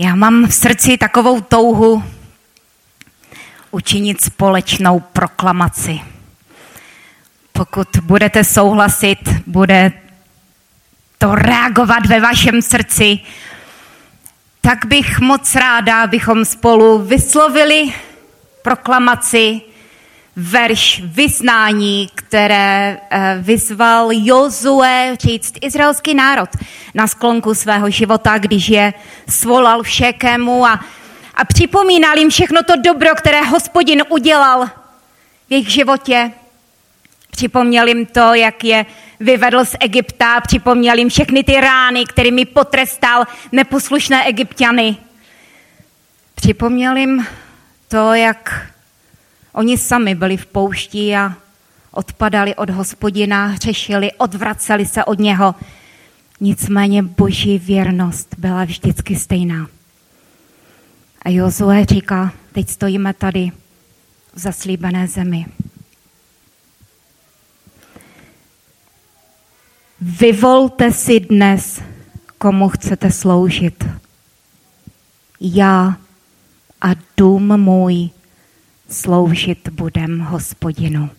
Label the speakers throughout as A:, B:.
A: Já mám v srdci takovou touhu učinit společnou proklamaci. Pokud budete souhlasit, bude to reagovat ve vašem srdci, tak bych moc ráda, abychom spolu vyslovili proklamaci verš vyznání, které eh, vyzval Jozue říct izraelský národ na sklonku svého života, když je svolal všekému a, a připomínal jim všechno to dobro, které hospodin udělal v jejich životě. Připomněl jim to, jak je vyvedl z Egypta, připomněl jim všechny ty rány, kterými potrestal neposlušné egyptiany. Připomněl jim to, jak Oni sami byli v poušti a odpadali od hospodina, hřešili, odvraceli se od něho. Nicméně boží věrnost byla vždycky stejná. A Jozue říká, teď stojíme tady v zaslíbené zemi. Vyvolte si dnes, komu chcete sloužit. Já a dům můj sloužit budem hospodinu.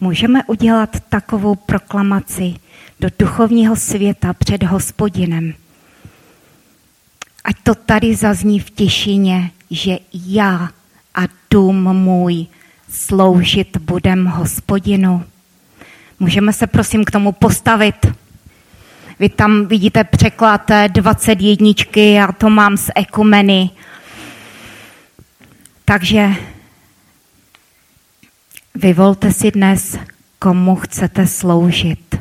A: Můžeme udělat takovou proklamaci do duchovního světa před hospodinem. Ať to tady zazní v tišině, že já a dům můj sloužit budem hospodinu. Můžeme se prosím k tomu postavit. Vy tam vidíte překlad 21, já to mám z ekumeny takže vyvolte si dnes, komu chcete sloužit.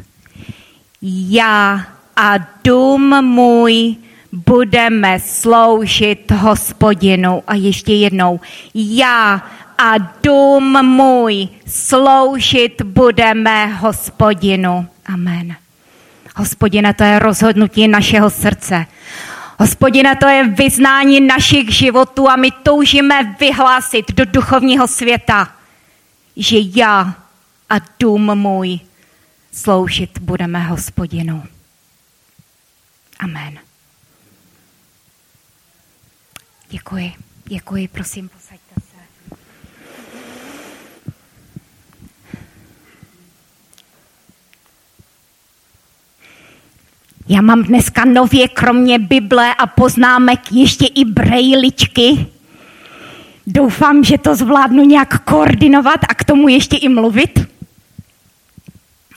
A: Já a dům můj budeme sloužit hospodinu. A ještě jednou, já a dům můj sloužit budeme hospodinu. Amen. Hospodine, to je rozhodnutí našeho srdce. Hospodine, to je vyznání našich životů a my toužíme vyhlásit do duchovního světa, že já a dům můj sloužit budeme hospodinu. Amen. Děkuji, děkuji, prosím, posaďte se. Já mám dneska nově kromě Bible a poznámek ještě i brejličky. Doufám, že to zvládnu nějak koordinovat a k tomu ještě i mluvit.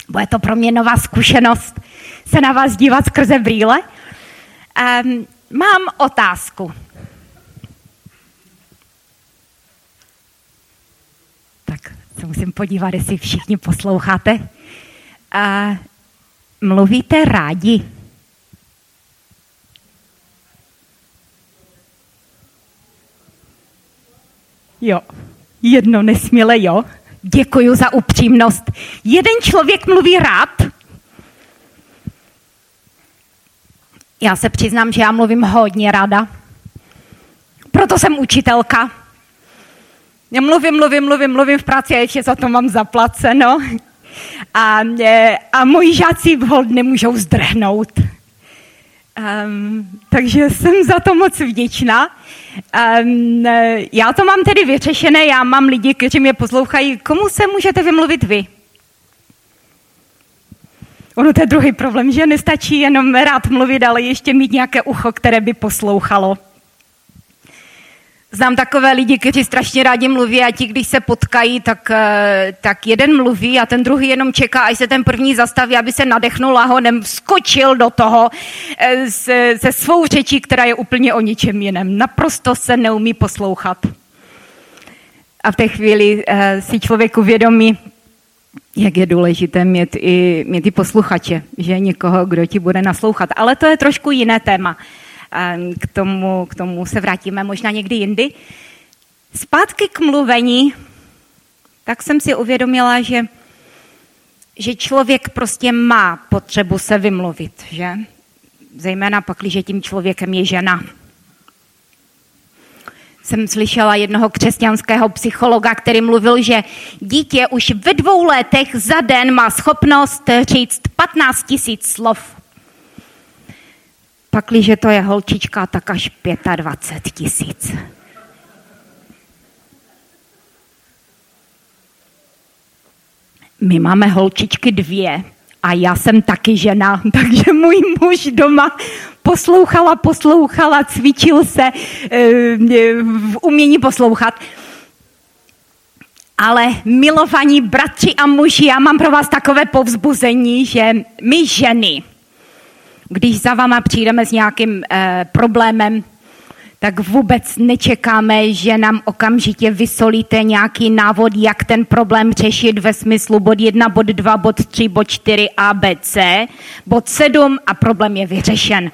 A: Bude to pro mě nová zkušenost se na vás dívat skrze brýle. Um, mám otázku. Tak se musím podívat, jestli všichni posloucháte. Uh, mluvíte rádi? Jo, jedno nesměle jo. Děkuji za upřímnost. Jeden člověk mluví rád. Já se přiznám, že já mluvím hodně ráda. Proto jsem učitelka. Já mluvím, mluvím, mluvím, mluvím v práci a ještě za to mám zaplaceno. A, a moji žáci hold nemůžou zdrhnout. Um, takže jsem za to moc vděčná. Um, já to mám tedy vyřešené, já mám lidi, kteří mě poslouchají. Komu se můžete vymluvit vy? Ono to je druhý problém, že nestačí jenom rád mluvit, ale ještě mít nějaké ucho, které by poslouchalo. Znám takové lidi, kteří strašně rádi mluví a ti, když se potkají, tak, eh, tak jeden mluví a ten druhý jenom čeká, až se ten první zastaví, aby se nadechnul a honem skočil do toho eh, se, se svou řečí, která je úplně o ničem jiném. Naprosto se neumí poslouchat. A v té chvíli uh, si člověk uvědomí, jak je důležité mít i, mít i posluchače, že někoho, kdo ti bude naslouchat. Ale to je trošku jiné téma. K tomu, k tomu se vrátíme možná někdy jindy. Zpátky k mluvení, tak jsem si uvědomila, že, že člověk prostě má potřebu se vymluvit, že? Zejména pak, když tím člověkem je žena. Jsem slyšela jednoho křesťanského psychologa, který mluvil, že dítě už ve dvou letech za den má schopnost říct 15 tisíc slov. Pakliže to je holčička, tak až 25 tisíc. My máme holčičky dvě a já jsem taky žena, takže můj muž doma poslouchala, poslouchala, cvičil se eh, v umění poslouchat. Ale milovaní bratři a muži, já mám pro vás takové povzbuzení, že my ženy, když za váma přijdeme s nějakým eh, problémem, tak vůbec nečekáme, že nám okamžitě vysolíte nějaký návod, jak ten problém řešit ve smyslu bod 1, bod 2, bod 3, bod 4, A, B, C, bod 7 a problém je vyřešen.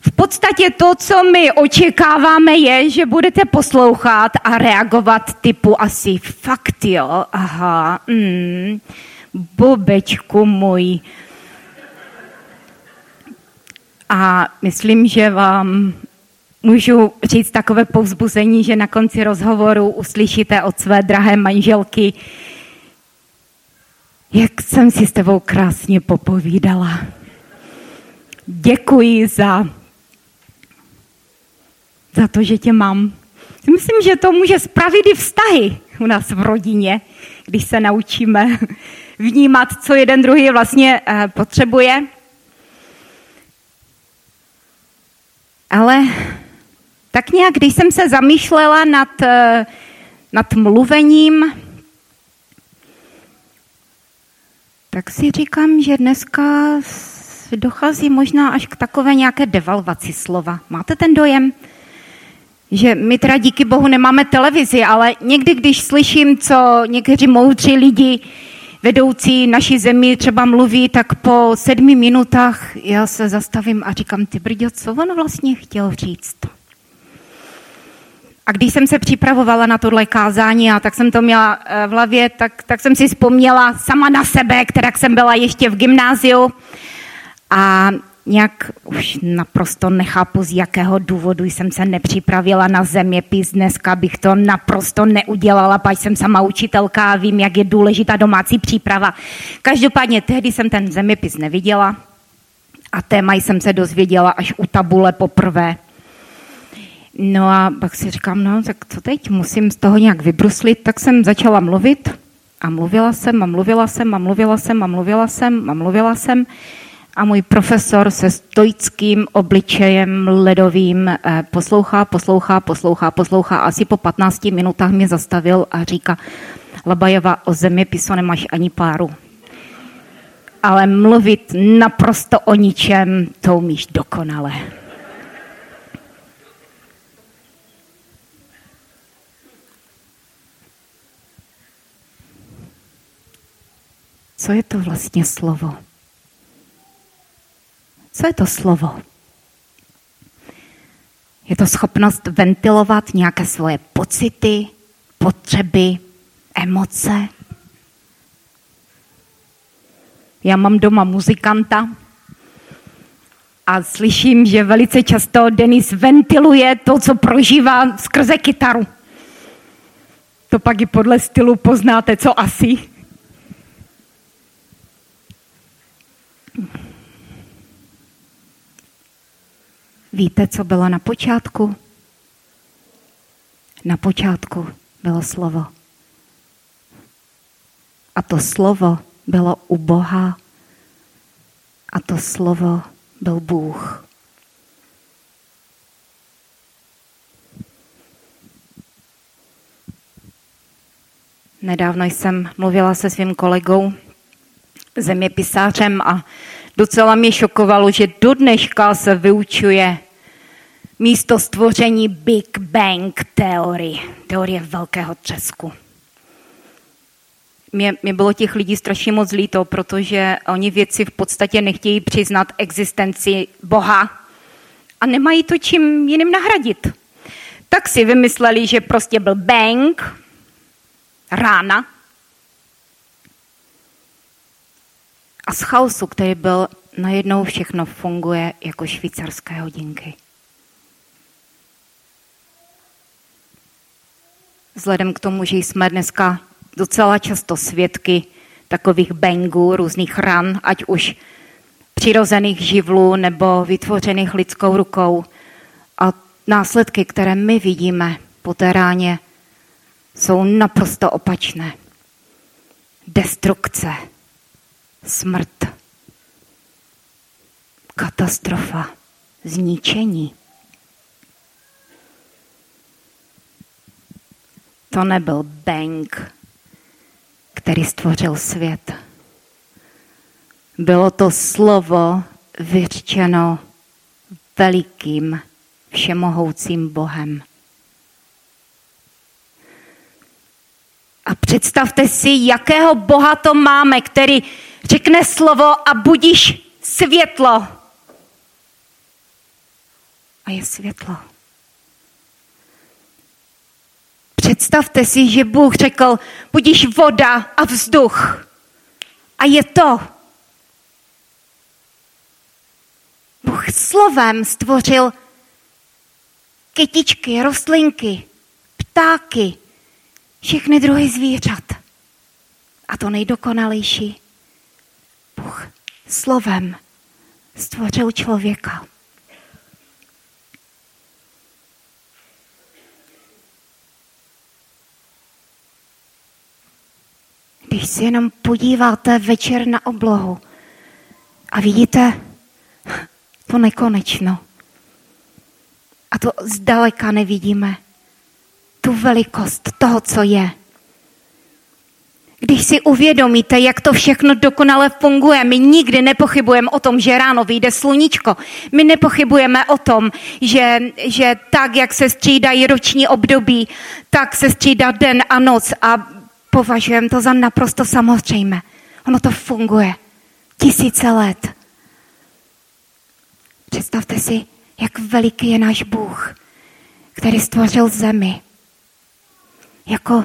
A: V podstatě to, co my očekáváme, je, že budete poslouchat a reagovat typu asi fakt jo, aha, mm, bobečku můj. A myslím, že vám můžu říct takové povzbuzení, že na konci rozhovoru uslyšíte od své drahé manželky, jak jsem si s tebou krásně popovídala. Děkuji za, za to, že tě mám. Myslím, že to může spravit i vztahy u nás v rodině, když se naučíme vnímat, co jeden druhý vlastně eh, potřebuje. Ale tak nějak, když jsem se zamýšlela nad, eh, nad mluvením, tak si říkám, že dneska dochází možná až k takové nějaké devalvaci slova. Máte ten dojem? Že my teda díky bohu nemáme televizi, ale někdy, když slyším, co někteří moudří lidi vedoucí naší zemi třeba mluví, tak po sedmi minutách já se zastavím a říkám, ty brďo, co on vlastně chtěl říct? A když jsem se připravovala na tohle kázání a tak jsem to měla eh, v hlavě, tak, tak jsem si vzpomněla sama na sebe, která jsem byla ještě v gymnáziu a nějak už naprosto nechápu, z jakého důvodu jsem se nepřipravila na zeměpis. Dneska bych to naprosto neudělala, pač jsem sama učitelka a vím, jak je důležitá domácí příprava. Každopádně tehdy jsem ten zeměpis neviděla a téma jsem se dozvěděla až u tabule poprvé. No a pak si říkám, no tak co teď, musím z toho nějak vybruslit, tak jsem začala mluvit a mluvila jsem a mluvila jsem a mluvila jsem a mluvila jsem a mluvila jsem a můj profesor se stoickým obličejem ledovým eh, poslouchá, poslouchá, poslouchá, poslouchá. Asi po 15 minutách mě zastavil a říká, Labajeva, o zeměpisu nemáš ani páru. Ale mluvit naprosto o ničem, to umíš dokonale. Co je to vlastně slovo? Co je to slovo? Je to schopnost ventilovat nějaké svoje pocity, potřeby, emoce. Já mám doma muzikanta a slyším, že velice často Denis ventiluje to, co prožívá skrze kytaru. To pak i podle stylu poznáte, co asi. Víte, co bylo na počátku? Na počátku bylo slovo. A to slovo bylo u Boha. A to slovo byl Bůh. Nedávno jsem mluvila se svým kolegou, zeměpisářem a docela mě šokovalo, že do dneška se vyučuje místo stvoření Big Bang teorie, teorie velkého třesku. Mě, mě bylo těch lidí strašně moc líto, protože oni věci v podstatě nechtějí přiznat existenci Boha a nemají to čím jiným nahradit. Tak si vymysleli, že prostě byl bang, rána, a z chaosu, který byl, najednou všechno funguje jako švýcarské hodinky. Vzhledem k tomu, že jsme dneska docela často svědky takových bangů, různých ran, ať už přirozených živlů nebo vytvořených lidskou rukou. A následky, které my vidíme po té ráně, jsou naprosto opačné. Destrukce, smrt, katastrofa, zničení. To nebyl Bang, který stvořil svět. Bylo to slovo vyřčeno velikým, všemohoucím Bohem. A představte si, jakého Boha to máme, který řekne slovo a budíš světlo. A je světlo. Představte si, že Bůh řekl, budíš voda a vzduch. A je to. Bůh slovem stvořil kytičky, rostlinky, ptáky, všechny druhy zvířat. A to nejdokonalejší. Slovem stvořil člověka. Když si jenom podíváte večer na oblohu a vidíte to nekonečno. A to zdaleka nevidíme. Tu velikost toho, co je. Když si uvědomíte, jak to všechno dokonale funguje, my nikdy nepochybujeme o tom, že ráno vyjde sluníčko. My nepochybujeme o tom, že, že tak, jak se střídají roční období, tak se střídá den a noc a považujeme to za naprosto samozřejmé. Ono to funguje tisíce let. Představte si, jak veliký je náš Bůh, který stvořil zemi. Jako,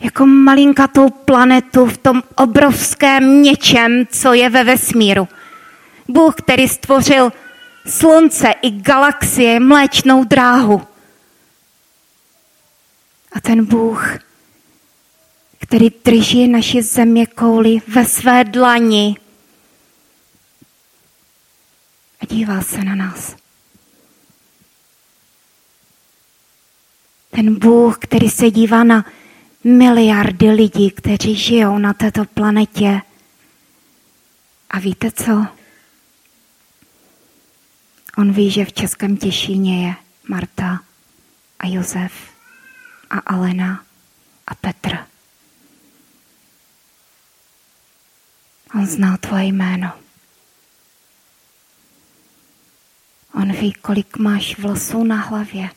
A: jako malinkatou planetu v tom obrovském něčem, co je ve vesmíru. Bůh, který stvořil slunce i galaxie, mléčnou dráhu. A ten Bůh který drží naši země kouli ve své dlani a dívá se na nás. Ten Bůh, který se dívá na miliardy lidí, kteří žijou na této planetě. A víte co? On ví, že v Českém Těšíně je Marta a Josef a Alena a Petr. On zná tvoje jméno. On ví, kolik máš vlasů na hlavě.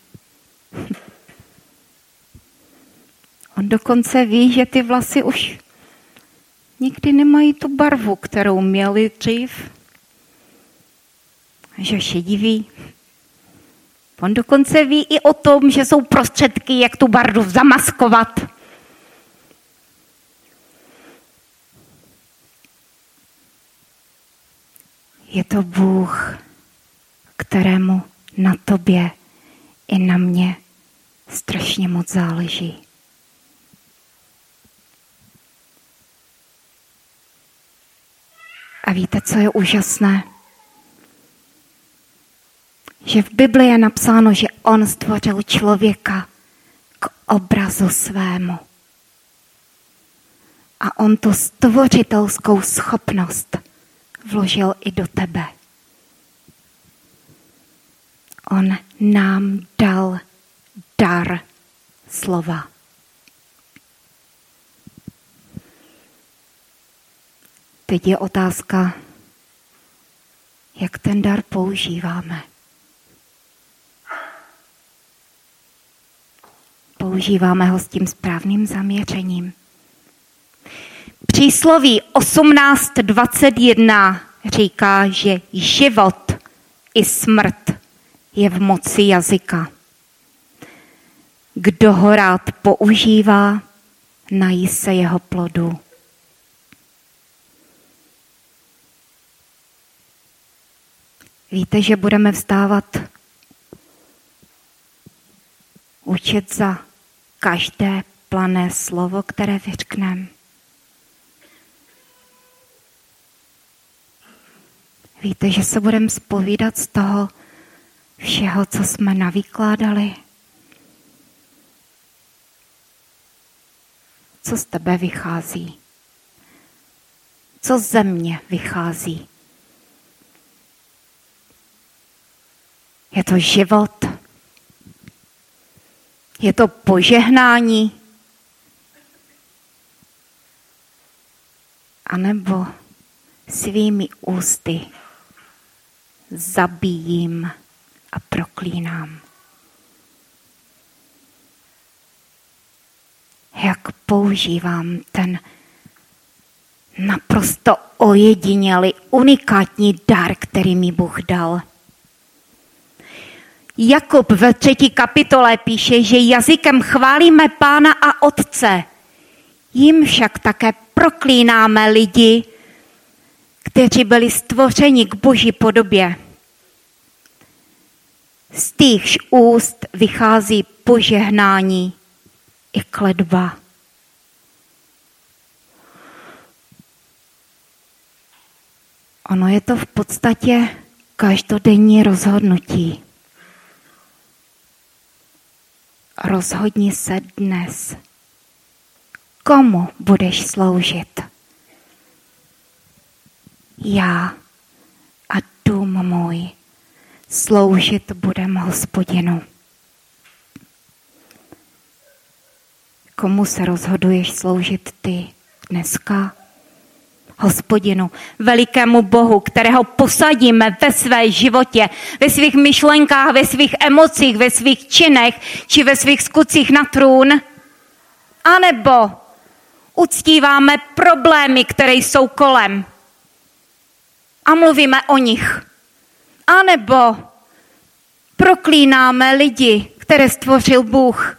A: On dokonce ví, že ty vlasy už nikdy nemají tu barvu, kterou měli dřív. Že šediví. On dokonce ví i o tom, že jsou prostředky, jak tu barvu zamaskovat. Je to Bůh, kterému na tobě i na mě strašně moc záleží. A víte, co je úžasné? Že v Bibli je napsáno, že on stvořil člověka k obrazu svému. A on tu stvořitelskou schopnost vložil i do tebe. On nám dal dar slova. Teď je otázka, jak ten dar používáme. Používáme ho s tím správným zaměřením. Přísloví 18.21 říká, že život i smrt je v moci jazyka. Kdo ho rád používá, nají se jeho plodu. Víte, že budeme vstávat učit za každé plané slovo, které vyřkneme. Víte, že se budeme spovídat z toho všeho, co jsme navykládali? Co z tebe vychází? Co ze mě vychází? Je to život? Je to požehnání? A nebo svými ústy zabíjím a proklínám. Jak používám ten naprosto ojedinělý, unikátní dar, který mi Bůh dal. Jakub ve třetí kapitole píše, že jazykem chválíme Pána a Otce. Jím však také proklínáme lidi, kteří byli stvořeni k boží podobě. Z týchž úst vychází požehnání i kledba. Ono je to v podstatě každodenní rozhodnutí. Rozhodni se dnes, komu budeš sloužit. Já a dům můj sloužit budem hospodinu. Komu se rozhoduješ sloužit ty dneska? Hospodinu, velikému Bohu, kterého posadíme ve své životě, ve svých myšlenkách, ve svých emocích, ve svých činech či ve svých skutcích na trůn? A nebo uctíváme problémy, které jsou kolem a mluvíme o nich? A nebo proklínáme lidi, které stvořil Bůh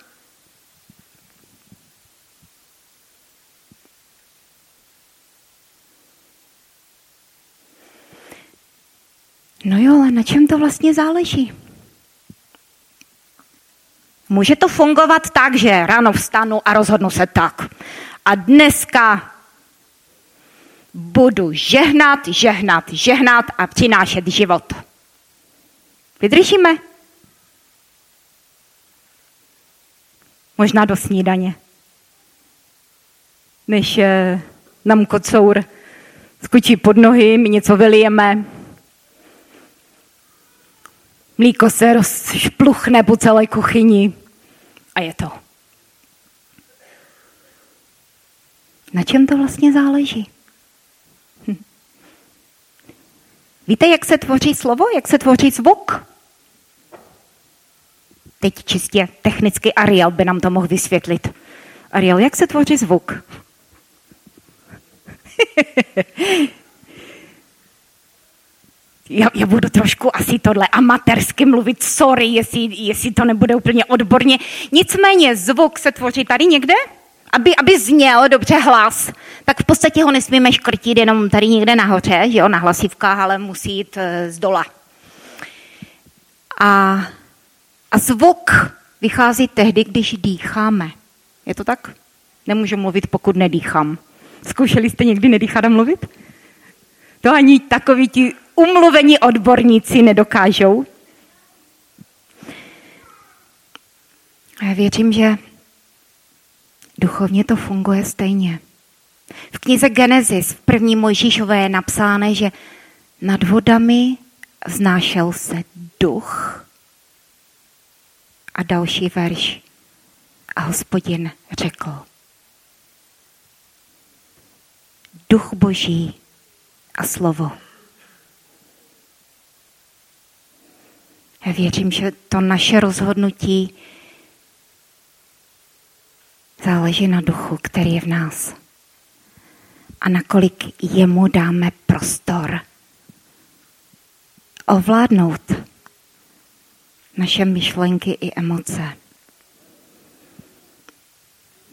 A: No jo, ale na čem to vlastně záleží? Může to fungovat tak, že ráno vstanu a rozhodnu se tak. A dneska budu žehnat, žehnat, žehnat a přinášet život. Vydržíme? Možná do snídaně. Než eh, nám kocour skočí pod nohy, my něco vylijeme, Mlíko se rozšpluchne po celé kuchyni a je to. Na čem to vlastně záleží? Hm. Víte, jak se tvoří slovo, jak se tvoří zvuk? Teď čistě technicky Ariel by nám to mohl vysvětlit. Ariel, jak se tvoří zvuk? já, já budu trošku asi tohle amatérsky mluvit, sorry, jestli, jestli to nebude úplně odborně. Nicméně zvuk se tvoří tady někde, aby, aby zněl dobře hlas, tak v podstatě ho nesmíme škrtit jenom tady někde nahoře, že jo, na hlasivkách, ale musí jít eh, z dola. A, a zvuk vychází tehdy, když dýcháme. Je to tak? Nemůžu mluvit, pokud nedýchám. Zkoušeli jste někdy nedýchat a mluvit? To ani takoví ti umluvení odborníci nedokážou. A já věřím, že duchovně to funguje stejně. V knize Genesis v první Mojžíšové je napsáno, že nad vodami vznášel se duch a další verš. A hospodin řekl, duch boží a slovo. Věřím, že to naše rozhodnutí záleží na duchu, který je v nás. A nakolik jemu dáme prostor ovládnout naše myšlenky i emoce.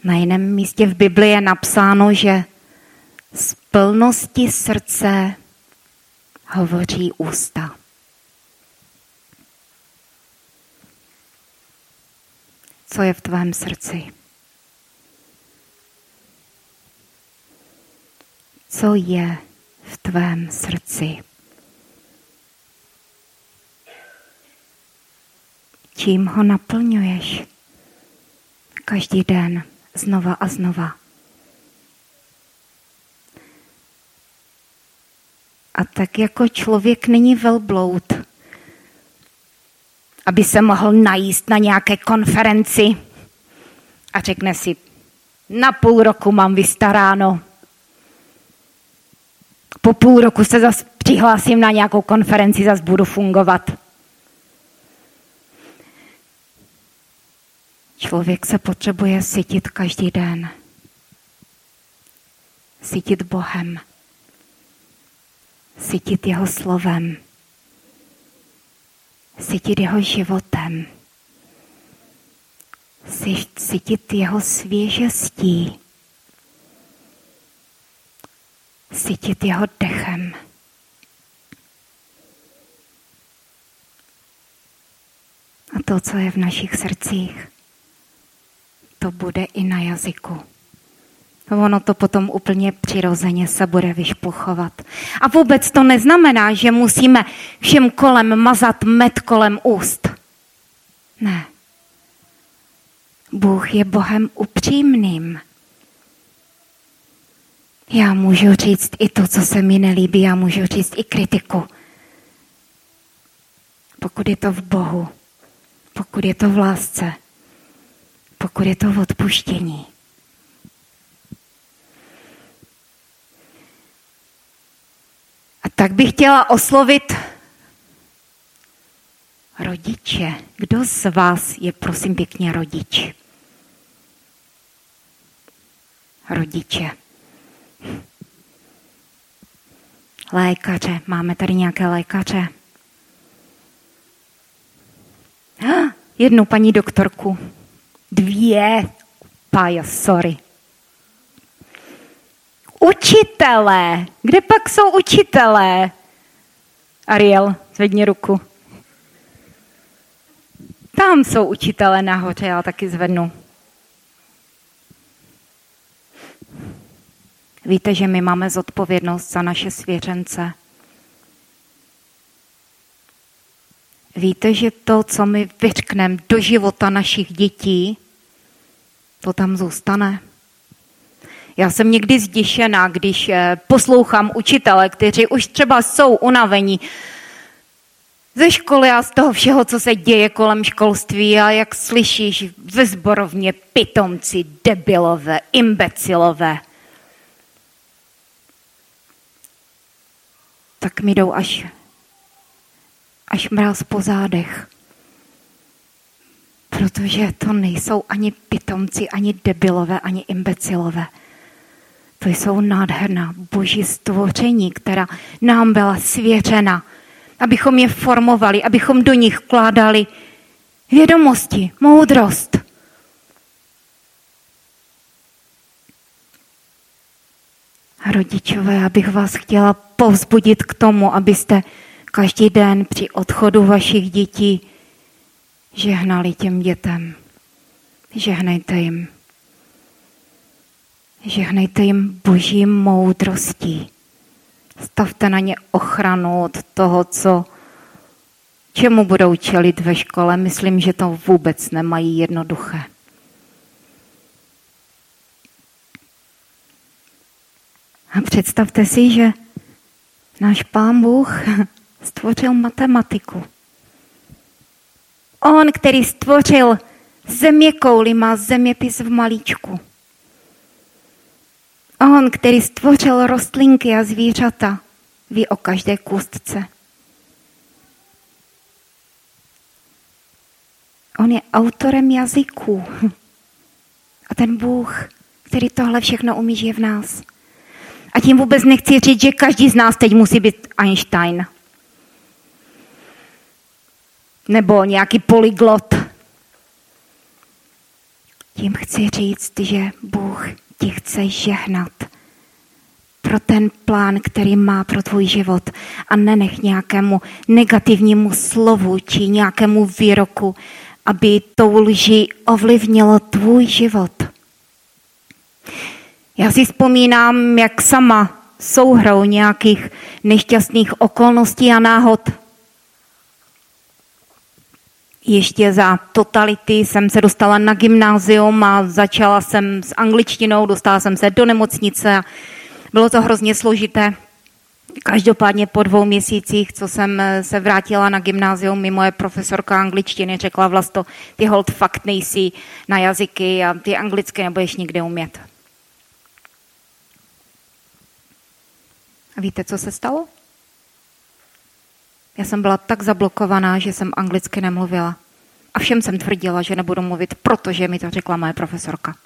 A: Na jiném místě v Biblii je napsáno, že z plnosti srdce hovoří ústa. co je v tvém srdci. Co je v tvém srdci? Čím ho naplňuješ každý den znova a znova. A tak jako člověk není velbloud, aby se mohl najíst na nějaké konferenci a řekne si, na půl roku mám vystaráno. Po půl roku se zase přihlásím na nějakou konferenci, zase budu fungovat. Člověk se potřebuje sytit každý den. Sytit Bohem. Sytit jeho slovem. Sytit jeho životem. Sytit jeho svěžestí. Sytit jeho dechem. A to, co je v našich srdcích, to bude i na jazyku. Ono to potom úplně přirozeně se bude vyšpuchovat. A vůbec to neznamená, že musíme všem kolem mazat med kolem úst. Ne. Bůh je Bohem upřímným. Já můžu říct i to, co se mi nelíbí, já můžu říct i kritiku. Pokud je to v Bohu, pokud je to v lásce, pokud je to v odpuštění. Tak bych chtěla oslovit rodiče. Kdo z vás je prosím pěkně rodič? Rodiče. Lékaře. Máme tady nějaké lékaře? Jednu paní doktorku. Dvě. Pája, sorry. Učitelé. Kde pak jsou učitelé? Ariel, zvedni ruku. Tam jsou učitelé nahoře, já taky zvednu. Víte, že my máme zodpovědnost za naše svěřence. Víte, že to, co my vyřkneme do života našich dětí, to tam zůstane. Já jsem někdy zděšená, když eh, poslouchám učitele, kteří už třeba jsou unavení ze školy a z toho všeho, co se děje kolem školství a jak slyšíš ve zborovně pitomci, debilové, imbecilové. Tak mi jdou až až mráz po zádech. Protože to nejsou ani pitomci, ani debilové, ani imbecilové. To jsou nádherná boží stvoření, která nám byla svěřena, abychom je formovali, abychom do nich vkládali vědomosti, moudrost. A rodičové, abych vás chtěla povzbudit k tomu, abyste každý den při odchodu vašich dětí žehnali těm dětem. Žehnejte jim. Žehnejte jim boží moudrostí. Stavte na ně ochranu od toho, co čemu budou čelit ve škole. Myslím, že to vůbec nemají jednoduché. A představte si, že náš pán Bůh stvořil matematiku. On, který stvořil země kouly, má zeměpis v malíčku. On, který stvořil rostlinky a zvířata, ví o každé kůstce. On je autorem jazyků. A ten Bůh, který tohle všechno umí, je v nás. A tím vůbec nechci říct, že každý z nás teď musí být Einstein nebo nějaký polyglot. Tím chci říct, že Bůh ti chce žehnat. Pro ten plán, který má pro tvůj život. A nenech nějakému negativnímu slovu či nějakému výroku, aby tou lži ovlivnilo tvůj život. Já si vzpomínám, jak sama souhrou nějakých nešťastných okolností a náhod ještě za totality jsem se dostala na gymnázium a začala jsem s angličtinou, dostala jsem se do nemocnice. Bylo to hrozně složité. Každopádně po dvou měsících, co jsem se vrátila na gymnázium, mi moje profesorka angličtiny řekla, Vlasto, ty hold fakt nejsi na jazyky a ty anglicky nebudeš nikdy umět. A víte, co se stalo? Já jsem byla tak zablokovaná, že jsem anglicky nemluvila. A všem jsem tvrdila, že nebudu mluvit, protože mi to řekla moje profesorka.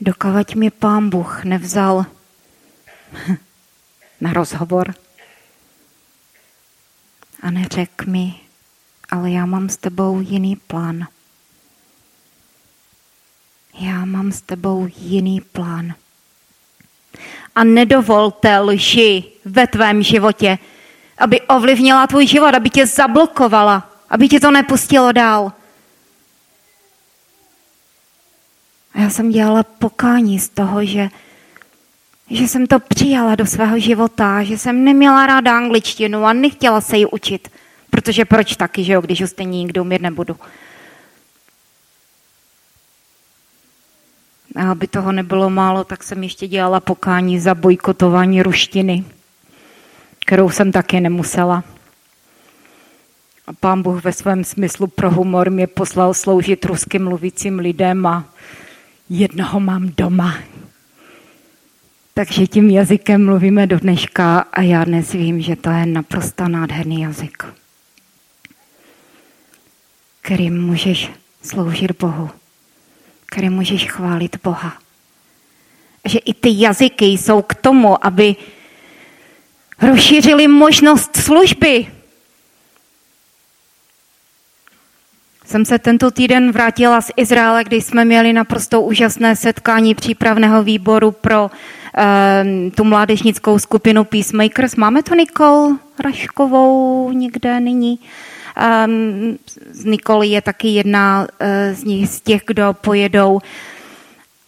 A: Dokavať mi pán Bůh nevzal na rozhovor a neřekl mi, ale já mám s tebou jiný plán. Já mám s tebou jiný plán a nedovolte lži ve tvém životě, aby ovlivnila tvůj život, aby tě zablokovala, aby tě to nepustilo dál. A já jsem dělala pokání z toho, že, že jsem to přijala do svého života, že jsem neměla ráda angličtinu a nechtěla se ji učit. Protože proč taky, že jo, když ho stejně nikdo umět nebudu. Aby toho nebylo málo, tak jsem ještě dělala pokání za bojkotování ruštiny, kterou jsem taky nemusela. A pán Bůh ve svém smyslu pro humor mě poslal sloužit rusky mluvícím lidem a jednoho mám doma. Takže tím jazykem mluvíme do dneška a já dnes vím, že to je naprosto nádherný jazyk, kterým můžeš sloužit Bohu které můžeš chválit Boha. Že i ty jazyky jsou k tomu, aby rozšířili možnost služby. Jsem se tento týden vrátila z Izraele, kdy jsme měli naprosto úžasné setkání přípravného výboru pro um, tu mládežnickou skupinu Peacemakers. Máme tu Nikol Raškovou někde nyní? Um, Nikoli je taky jedna uh, z nich, z těch, kdo pojedou.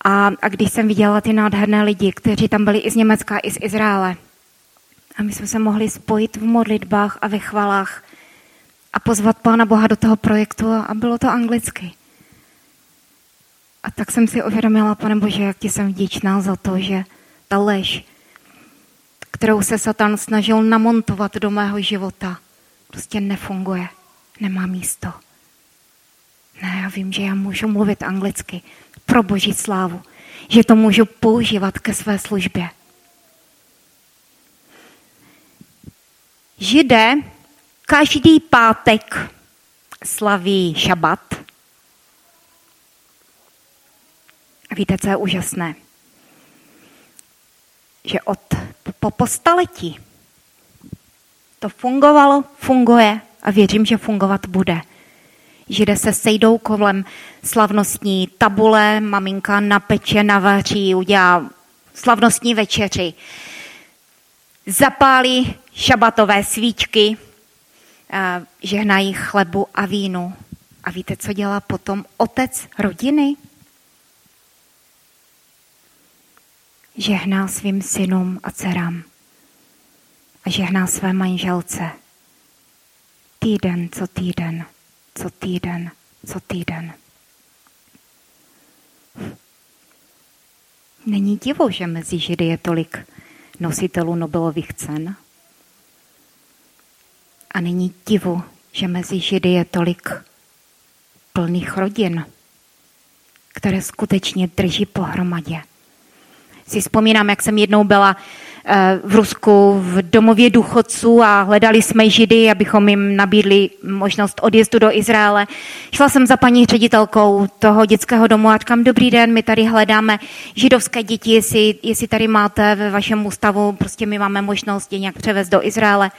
A: A, a když jsem viděla ty nádherné lidi, kteří tam byli i z Německa, i z Izraele, a my jsme se mohli spojit v modlitbách a ve chvalách a pozvat Pána Boha do toho projektu a bylo to anglicky. A tak jsem si uvědomila, pane Bože, jak ti jsem vděčná za to, že ta lež, kterou se Satan snažil namontovat do mého života, prostě nefunguje, nemá místo. Ne, já vím, že já můžu mluvit anglicky pro boží slávu, že to můžu používat ke své službě. Židé každý pátek slaví šabat. A víte, co je úžasné? Že od po, po staletí to fungovalo, funguje a věřím, že fungovat bude. Židé se sejdou kolem slavnostní tabule, maminka napeče, navaří, udělá slavnostní večeři. Zapálí šabatové svíčky, žehnají chlebu a vínu. A víte, co dělá potom otec rodiny? Žehná svým synům a dcerám a žehná své manželce. Týden co týden, co týden, co týden. Není divo, že mezi Židy je tolik nositelů Nobelových cen. A není divu, že mezi Židy je tolik plných rodin, které skutečně drží pohromadě. Si vzpomínám, jak jsem jednou byla v Rusku v domově důchodců a hledali jsme židy, abychom jim nabídli možnost odjezdu do Izraele. Šla jsem za paní ředitelkou toho dětského domu a říkám, dobrý den, my tady hledáme židovské děti, jestli, jestli tady máte ve vašem ústavu, prostě my máme možnost je nějak převést do Izraele.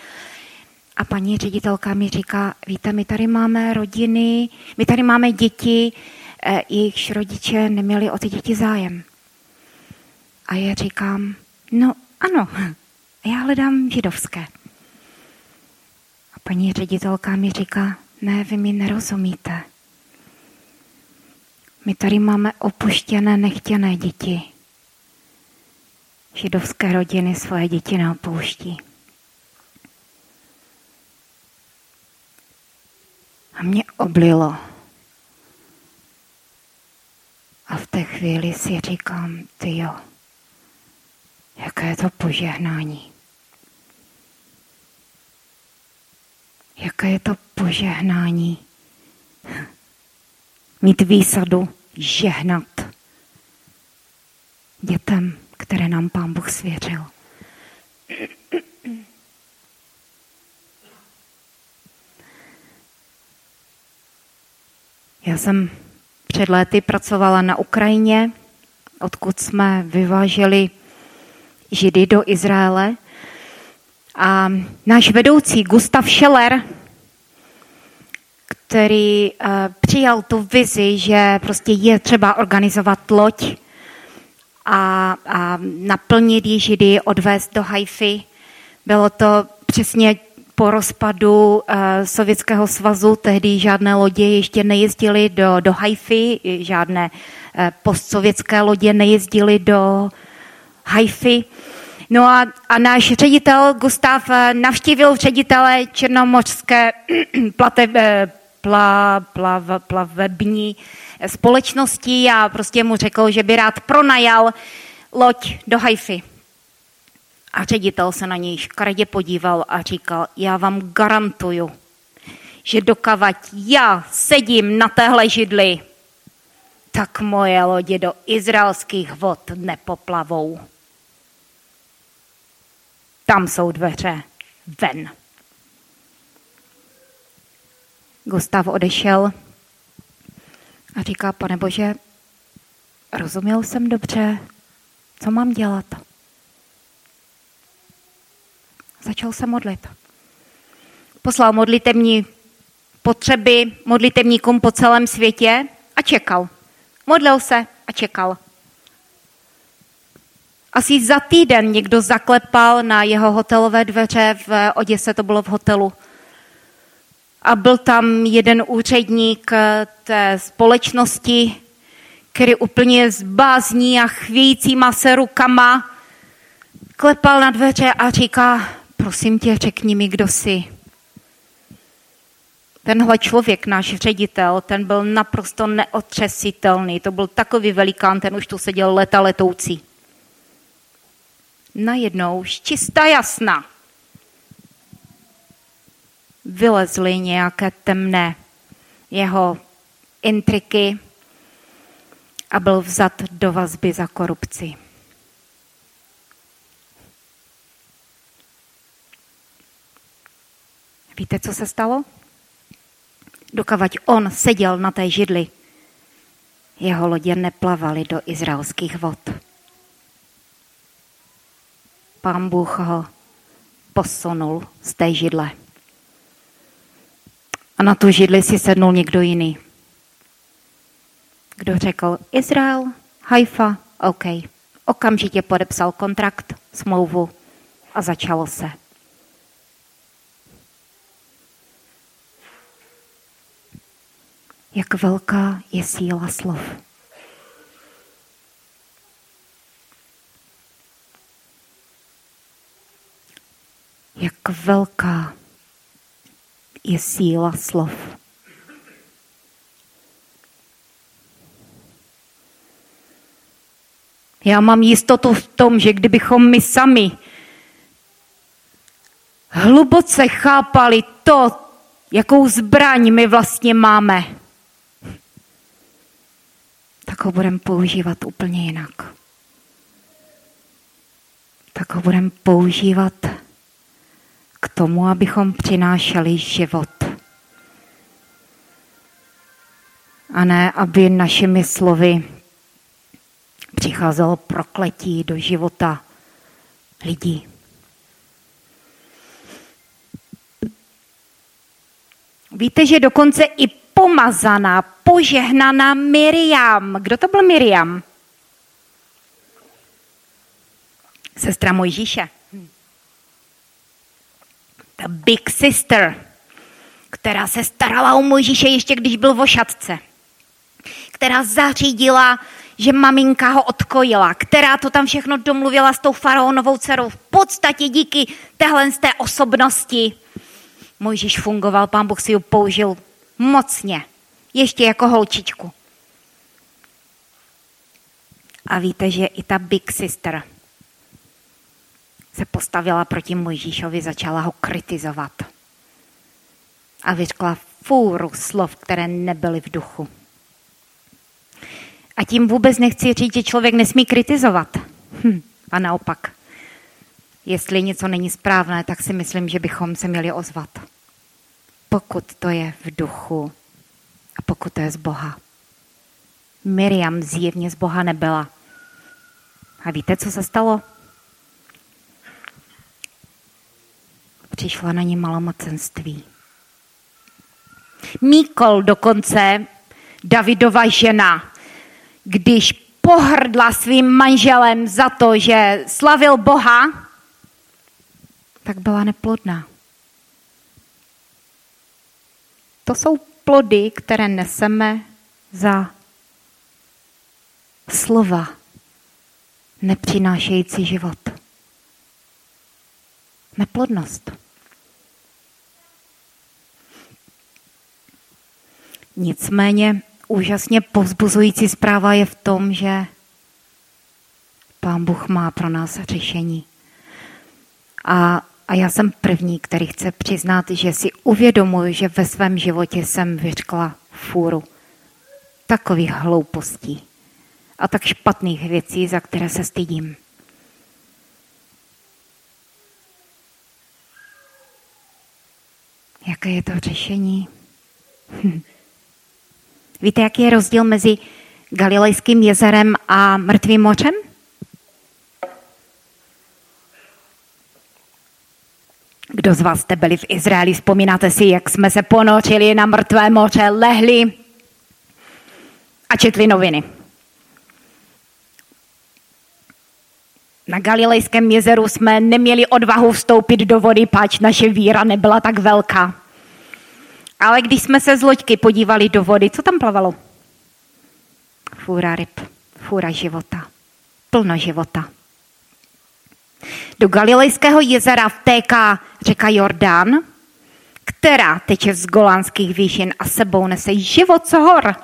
A: A paní ředitelka mi říká, víte, my tady máme rodiny, my tady máme děti, eh, jejichž rodiče neměli o ty děti zájem. A já říkám, no ano, já hledám židovské. A paní ředitelka mi říká, ne, vy mi nerozumíte. My tady máme opuštěné, nechtěné děti. Židovské rodiny svoje děti neopouští. A mě oblilo. A v té chvíli si říkám, ty jo, jaké je to požehnání. Jaké je to požehnání. Mít výsadu žehnat dětem, které nám Pán Bůh svěřil. Já jsem před léty pracovala na Ukrajině, odkud jsme vyváželi Židy do Izraele. A náš vedoucí Gustav Scheller, který uh, přijal tu vizi, že prostě je třeba organizovat loď a, a naplnit ji Židy, odvést do Haify. Bylo to přesně po rozpadu uh, Sovětského svazu, tehdy žádné lodě ještě nejezdily do, do Haify, žádné uh, postsovětské lodě nejezdily do Haify. No a, a náš ředitel Gustav uh, navštívil ředitele černomořské plate, pla, plav, plavební společnosti a prostě mu řekl, že by rád pronajal loď do Haify. A ředitel se na něj škaredě podíval a říkal, já vám garantuju, že dokavať já sedím na téhle židli, tak moje lodě do izraelských vod nepoplavou. Tam jsou dveře ven. Gustav odešel a říká, pane Bože, rozuměl jsem dobře, co mám dělat? Začal se modlit. Poslal modlitební potřeby modlitebníkům po celém světě a čekal. Modlil se a čekal. Asi za týden někdo zaklepal na jeho hotelové dveře v Oděse, to bylo v hotelu. A byl tam jeden úředník té společnosti, který úplně zbázní a chvějícíma se rukama klepal na dveře a říká, prosím tě, řekni mi, kdo jsi. Tenhle člověk, náš ředitel, ten byl naprosto neotřesitelný. To byl takový velikán, ten už tu seděl leta letoucí. Najednou, čistá jasna, vylezly nějaké temné jeho intriky a byl vzat do vazby za korupci. Víte, co se stalo? Dokavať on seděl na té židli, jeho lodě neplavaly do izraelských vod. Pán Bůh ho posunul z té židle. A na tu židli si sednul někdo jiný. Kdo řekl Izrael, Haifa, OK. Okamžitě podepsal kontrakt, smlouvu a začalo se. jak velká je síla slov. Jak velká je síla slov. Já mám jistotu v tom, že kdybychom my sami hluboce chápali to, jakou zbraň my vlastně máme, tak ho budeme používat úplně jinak. Tak ho budeme používat k tomu, abychom přinášeli život. A ne, aby našimi slovy přicházelo prokletí do života lidí. Víte, že dokonce i pomazaná, požehnaná Miriam. Kdo to byl Miriam? Sestra Mojžíše. Ta big sister, která se starala o Mojžíše ještě když byl v ošatce. Která zařídila, že maminka ho odkojila, která to tam všechno domluvila s tou faraonovou dcerou. V podstatě díky téhle z té osobnosti Mojžíš fungoval, pán Bůh si ji použil Mocně. Ještě jako holčičku. A víte, že i ta Big Sister se postavila proti Mojžíšovi, začala ho kritizovat. A vyřkla fůru slov, které nebyly v duchu. A tím vůbec nechci říct, že člověk nesmí kritizovat. Hm, a naopak. Jestli něco není správné, tak si myslím, že bychom se měli ozvat. Pokud to je v duchu a pokud to je z Boha. Miriam zjevně z Boha nebyla. A víte, co se stalo? Přišla na ní malomocenství. Míkol dokonce, Davidova žena, když pohrdla svým manželem za to, že slavil Boha, tak byla neplodná. To jsou plody, které neseme za slova nepřinášející život. Neplodnost. Nicméně úžasně povzbuzující zpráva je v tom, že Pán Bůh má pro nás řešení. A, a já jsem první, který chce přiznat, že si uvědomuji, že ve svém životě jsem vyřkla fůru takových hloupostí a tak špatných věcí, za které se stydím. Jaké je to řešení? Hm. Víte, jaký je rozdíl mezi Galilejským jezerem a Mrtvým mořem? Kdo z vás jste byli v Izraeli? Vzpomínáte si, jak jsme se ponořili na mrtvé moře, lehli a četli noviny. Na Galilejském jezeru jsme neměli odvahu vstoupit do vody, pač naše víra nebyla tak velká. Ale když jsme se z loďky podívali do vody, co tam plavalo? Fůra ryb, fůra života, plno života. Do Galilejského jezera vtéká řeka Jordán, která teče z golánských výšin a sebou nese život z hor.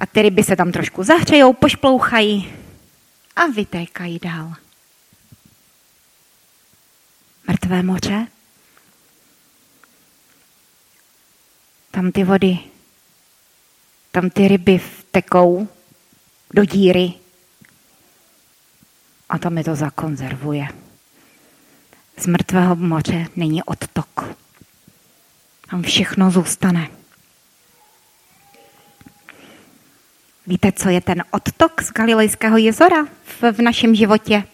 A: A ty ryby se tam trošku zahřejou, pošplouchají a vytékají dál. Mrtvé moře Tam ty vody, tam ty ryby vtekou do díry a tam je to zakonzervuje. Z mrtvého moře není odtok. Tam všechno zůstane. Víte, co je ten odtok z Galilejského jezora v, v našem životě?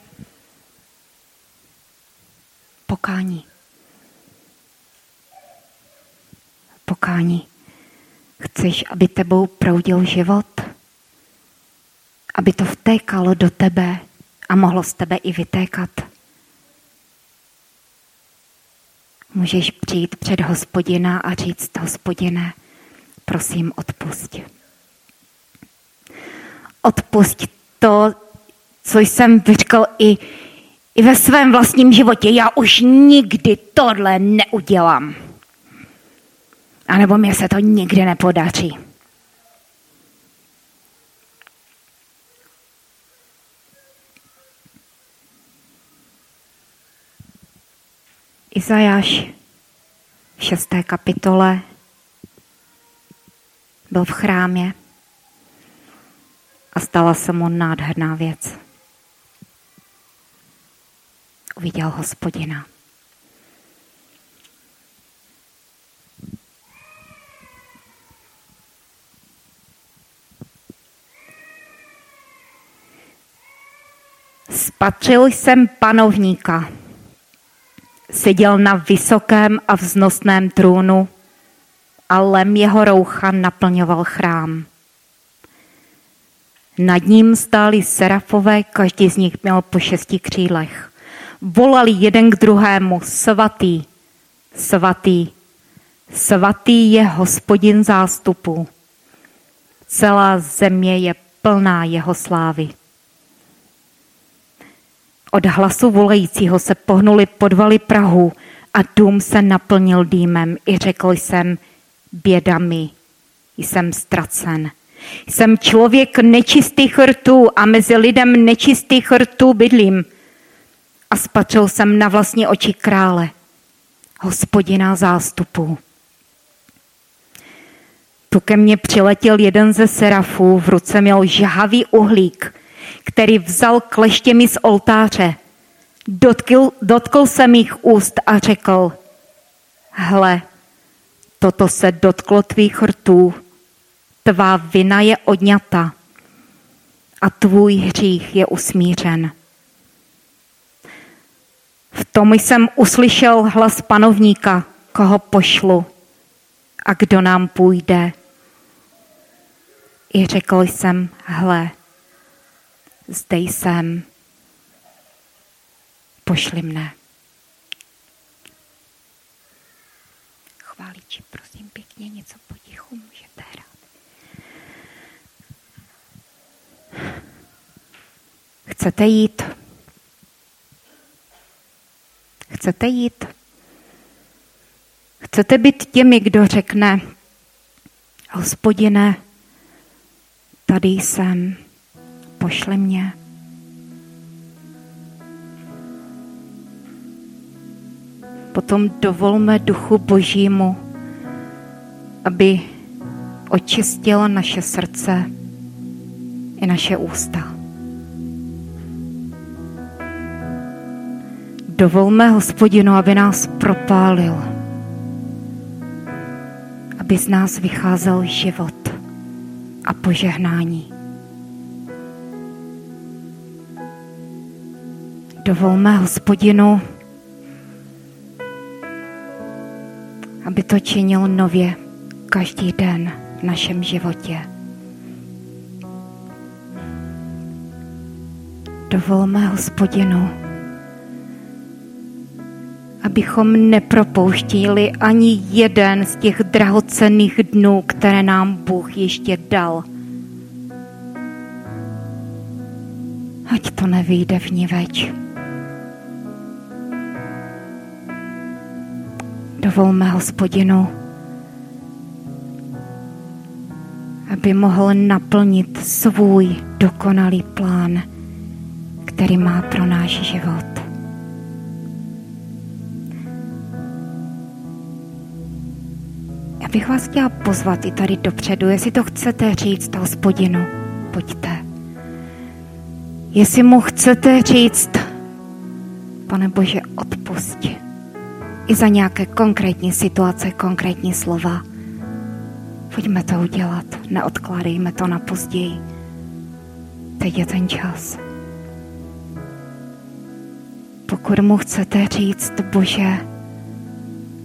A: Pokání. Pokání. Chceš, aby tebou proudil život? Aby to vtékalo do tebe a mohlo z tebe i vytékat? Můžeš přijít před hospodina a říct, hospodine, prosím, odpust. Odpust to, co jsem vyřkl i, i ve svém vlastním životě. Já už nikdy tohle neudělám. A nebo mě se to nikdy nepodaří. Izajáš v šesté kapitole byl v chrámě a stala se mu nádherná věc. Uviděl hospodina. Spatřil jsem panovníka. Seděl na vysokém a vznosném trůnu a lem jeho roucha naplňoval chrám. Nad ním stáli serafové, každý z nich měl po šesti křílech. Volali jeden k druhému, svatý, svatý, svatý je hospodin zástupu. Celá země je plná jeho slávy. Od hlasu volajícího se pohnuli podvaly Prahu a dům se naplnil dýmem. I řekl jsem, běda mi, jsem ztracen. Jsem člověk nečistých rtů a mezi lidem nečistých rtů bydlím. A spatřil jsem na vlastní oči krále, hospodina zástupů. Tu ke mně přiletěl jeden ze serafů, v ruce měl žhavý uhlík, který vzal kleštěmi z oltáře. Dotkl, dotkl se mých úst a řekl, hle, toto se dotklo tvých rtů, tvá vina je odňata a tvůj hřích je usmířen. V tom jsem uslyšel hlas panovníka, koho pošlu a kdo nám půjde. I řekl jsem, hle, zde jsem, pošli mne. Chváliči, prosím pěkně, něco potichu můžete hrát. Chcete jít? Chcete jít? Chcete být těmi, kdo řekne, hospodine, tady jsem, pošli mě. Potom dovolme duchu božímu, aby očistil naše srdce i naše ústa. Dovolme hospodinu, aby nás propálil, aby z nás vycházel život a požehnání. Dovolme hospodinu, aby to činil nově každý den v našem životě. Dovolme hospodinu, abychom nepropouštili ani jeden z těch drahocenných dnů, které nám Bůh ještě dal. Ať to nevyjde v ní več. Dovolme hospodinu, aby mohl naplnit svůj dokonalý plán, který má pro náš život. Já bych vás chtěla pozvat i tady dopředu, jestli to chcete říct hospodinu, pojďte. Jestli mu chcete říct, pane Bože, odpusti i za nějaké konkrétní situace, konkrétní slova. Pojďme to udělat, neodkládejme to na později. Teď je ten čas. Pokud mu chcete říct, Bože,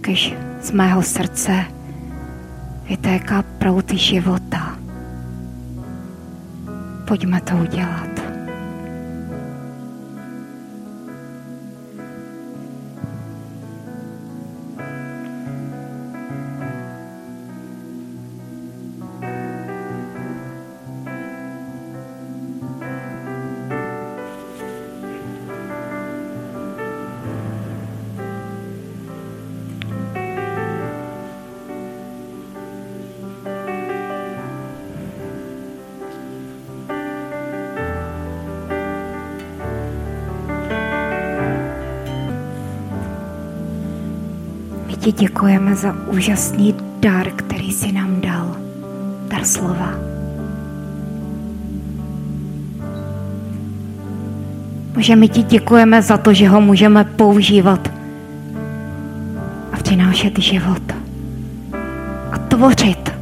A: když z mého srdce vytéká prouty života, pojďme to udělat. Ti děkujeme za úžasný dar, který jsi nám dal. Dar slova. Bože, my ti děkujeme za to, že ho můžeme používat a přinášet život a tvořit.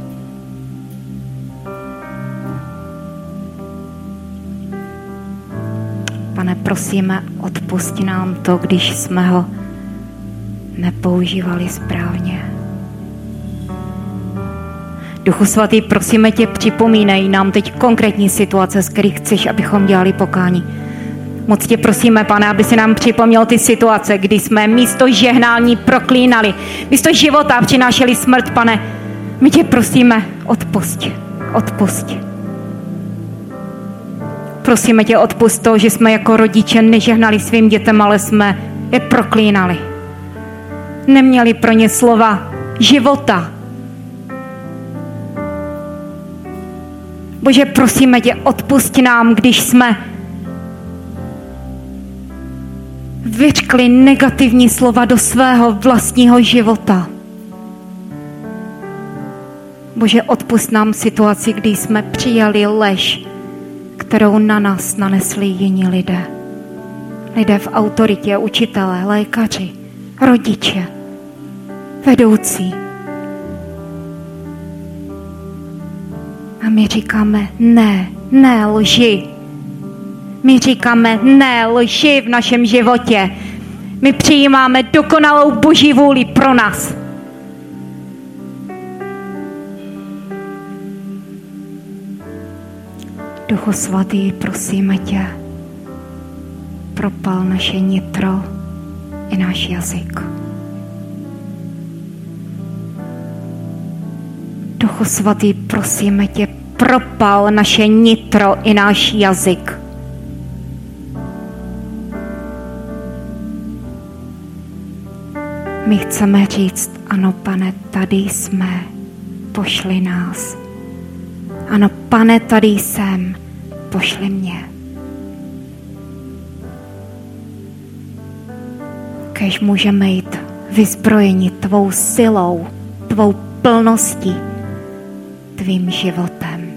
A: Pane, prosíme, odpusti nám to, když jsme ho nepoužívali správně. Duchu svatý, prosíme tě, připomínej nám teď konkrétní situace, z kterých chceš, abychom dělali pokání. Moc tě prosíme, pane, aby si nám připomněl ty situace, kdy jsme místo žehnání proklínali, místo života přinášeli smrt, pane. My tě prosíme, odpust, odpust. Prosíme tě, odpust to, že jsme jako rodiče nežehnali svým dětem, ale jsme je proklínali. Neměli pro ně slova života. Bože, prosíme tě, odpust nám, když jsme vyřkli negativní slova do svého vlastního života. Bože, odpust nám situaci, kdy jsme přijali lež, kterou na nás nanesli jiní lidé. Lidé v autoritě, učitelé, lékaři, rodiče, vedoucí. A my říkáme ne, ne lži. My říkáme ne lži v našem životě. My přijímáme dokonalou boží vůli pro nás. Duchu svatý, prosíme tě, propal naše nitro i náš jazyk. Duchu svatý, prosíme tě, propal naše nitro i náš jazyk. My chceme říct, ano, pane, tady jsme, pošli nás. Ano, pane, tady jsem, pošli mě. Kež můžeme jít vyzbrojeni tvou silou, tvou plností, tvým životem.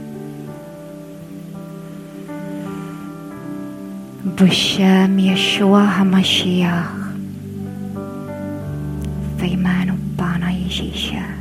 A: Bšem Ješua Hamašiach ve jménu Pána Ježíše.